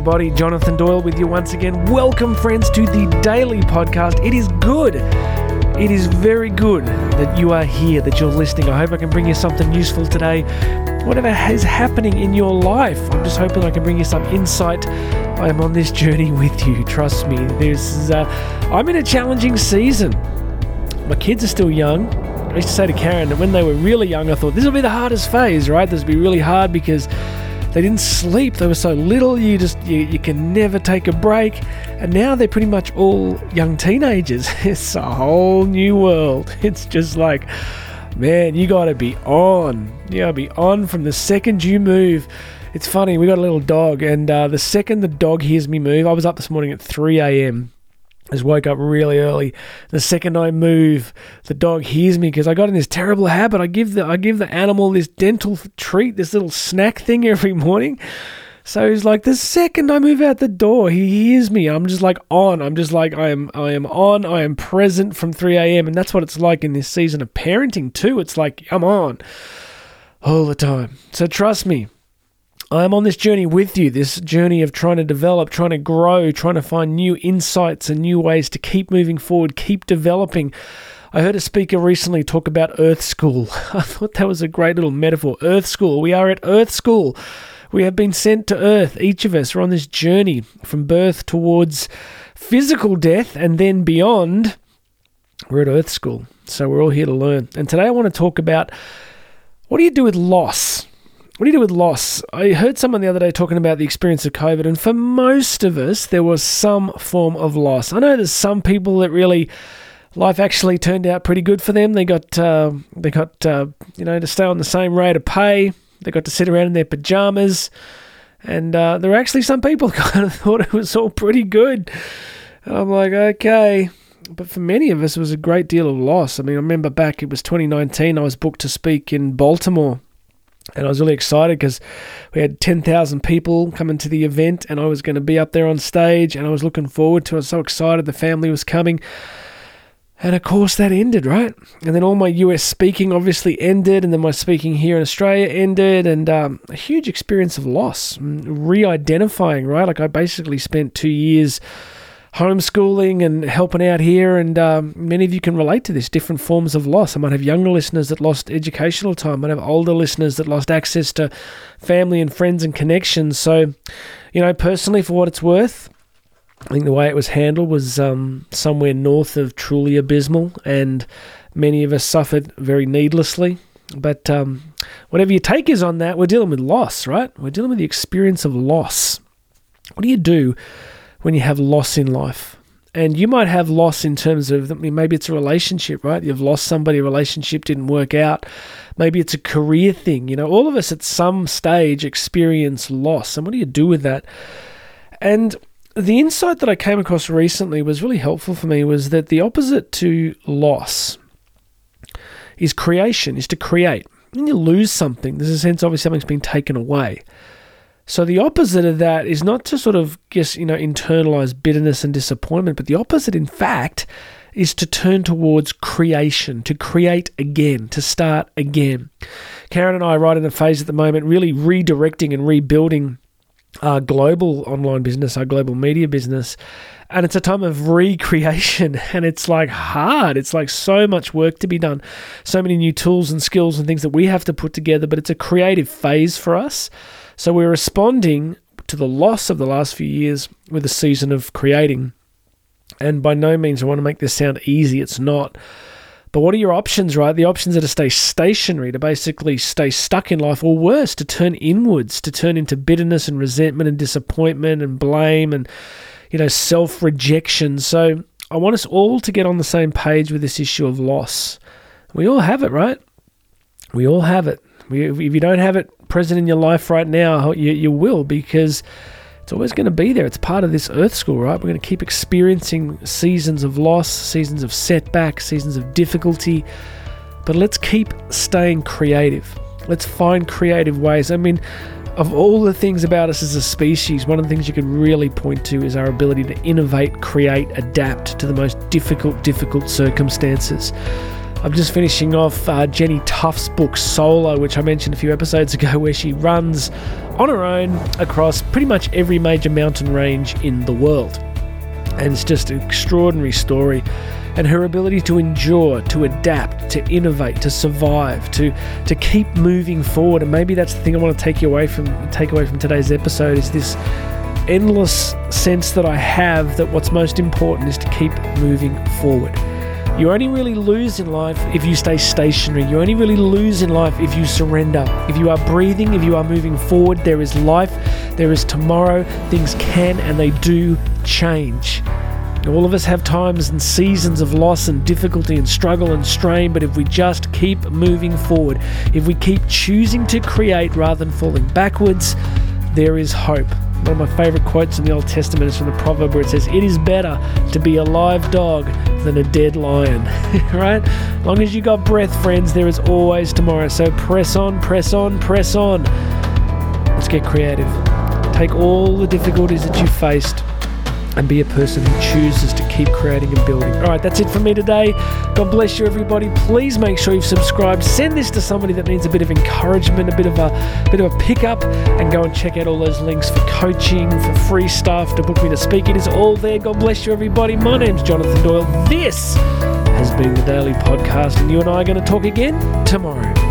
everybody. Jonathan Doyle with you once again. Welcome, friends, to the daily podcast. It is good. It is very good that you are here, that you're listening. I hope I can bring you something useful today. Whatever is happening in your life, I'm just hoping I can bring you some insight. I am on this journey with you. Trust me. Uh, I'm in a challenging season. My kids are still young. I used to say to Karen that when they were really young, I thought this will be the hardest phase, right? This will be really hard because they didn't sleep. They were so little. You just you, you can never take a break. And now they're pretty much all young teenagers. It's a whole new world. It's just like, man, you got to be on. You got to be on from the second you move. It's funny. We got a little dog, and uh, the second the dog hears me move, I was up this morning at 3 a.m just woke up really early. The second I move, the dog hears me because I got in this terrible habit. I give the I give the animal this dental treat, this little snack thing every morning. So he's like, the second I move out the door, he hears me. I'm just like on. I'm just like I am. I am on. I am present from 3 a.m. And that's what it's like in this season of parenting too. It's like I'm on all the time. So trust me, I'm on this journey with you, this journey of trying to develop, trying to grow, trying to find new insights and new ways to keep moving forward, keep developing. I heard a speaker recently talk about Earth School. I thought that was a great little metaphor. Earth School. We are at Earth School. We have been sent to Earth. Each of us are on this journey from birth towards physical death and then beyond. We're at Earth School. So we're all here to learn. And today I want to talk about what do you do with loss? What do you do with loss? I heard someone the other day talking about the experience of COVID, and for most of us, there was some form of loss. I know there's some people that really life actually turned out pretty good for them. They got uh, they got uh, you know to stay on the same rate of pay. They got to sit around in their pajamas, and uh, there were actually some people kind of thought it was all pretty good. And I'm like, okay. But for many of us, it was a great deal of loss. I mean, I remember back, it was 2019, I was booked to speak in Baltimore and I was really excited because we had 10,000 people coming to the event and I was going to be up there on stage and I was looking forward to it. I was so excited the family was coming. And of course, that ended, right? And then all my US speaking obviously ended, and then my speaking here in Australia ended, and um, a huge experience of loss, re identifying, right? Like, I basically spent two years homeschooling and helping out here, and um, many of you can relate to this different forms of loss. I might have younger listeners that lost educational time, I might have older listeners that lost access to family and friends and connections. So, you know, personally, for what it's worth, I think the way it was handled was um, somewhere north of truly abysmal, and many of us suffered very needlessly. But um, whatever your take is on that, we're dealing with loss, right? We're dealing with the experience of loss. What do you do when you have loss in life. And you might have loss in terms of maybe it's a relationship, right? You've lost somebody, a relationship didn't work out. Maybe it's a career thing. You know, all of us at some stage experience loss. And what do you do with that? And the insight that I came across recently was really helpful for me was that the opposite to loss is creation, is to create. When you lose something, there's a sense obviously something's been taken away. So the opposite of that is not to sort of guess, you know, internalize bitterness and disappointment, but the opposite, in fact, is to turn towards creation, to create again, to start again. Karen and I are right in a phase at the moment, really redirecting and rebuilding our global online business, our global media business. And it's a time of recreation and it's like hard. It's like so much work to be done, so many new tools and skills and things that we have to put together, but it's a creative phase for us. So we're responding to the loss of the last few years with a season of creating. And by no means I want to make this sound easy, it's not. But what are your options, right? The options are to stay stationary, to basically stay stuck in life, or worse, to turn inwards, to turn into bitterness and resentment and disappointment and blame and, you know, self rejection. So I want us all to get on the same page with this issue of loss. We all have it, right? We all have it. If you don't have it present in your life right now, you, you will because it's always going to be there. It's part of this earth school, right? We're going to keep experiencing seasons of loss, seasons of setback, seasons of difficulty. But let's keep staying creative. Let's find creative ways. I mean, of all the things about us as a species, one of the things you can really point to is our ability to innovate, create, adapt to the most difficult, difficult circumstances. I'm just finishing off uh, Jenny Tough's book Solo, which I mentioned a few episodes ago, where she runs on her own across pretty much every major mountain range in the world. And it's just an extraordinary story. And her ability to endure, to adapt, to innovate, to survive, to to keep moving forward. And maybe that's the thing I want to take you away from take away from today's episode is this endless sense that I have that what's most important is to keep moving forward. You only really lose in life if you stay stationary. You only really lose in life if you surrender. If you are breathing, if you are moving forward, there is life, there is tomorrow. Things can and they do change. All of us have times and seasons of loss and difficulty and struggle and strain, but if we just keep moving forward, if we keep choosing to create rather than falling backwards, there is hope. One of my favorite quotes in the Old Testament is from the proverb where it says, It is better to be a live dog than a dead lion. right? Long as you got breath, friends, there is always tomorrow. So press on, press on, press on. Let's get creative. Take all the difficulties that you faced and be a person who chooses to keep creating and building. All right, that's it for me today. God bless you, everybody. Please make sure you've subscribed. Send this to somebody that needs a bit of encouragement, a bit of a bit of a pickup, and go and check out all those links for coaching, for free stuff, to book me to speak. It is all there. God bless you, everybody. My name's Jonathan Doyle. This has been the Daily Podcast, and you and I are going to talk again tomorrow.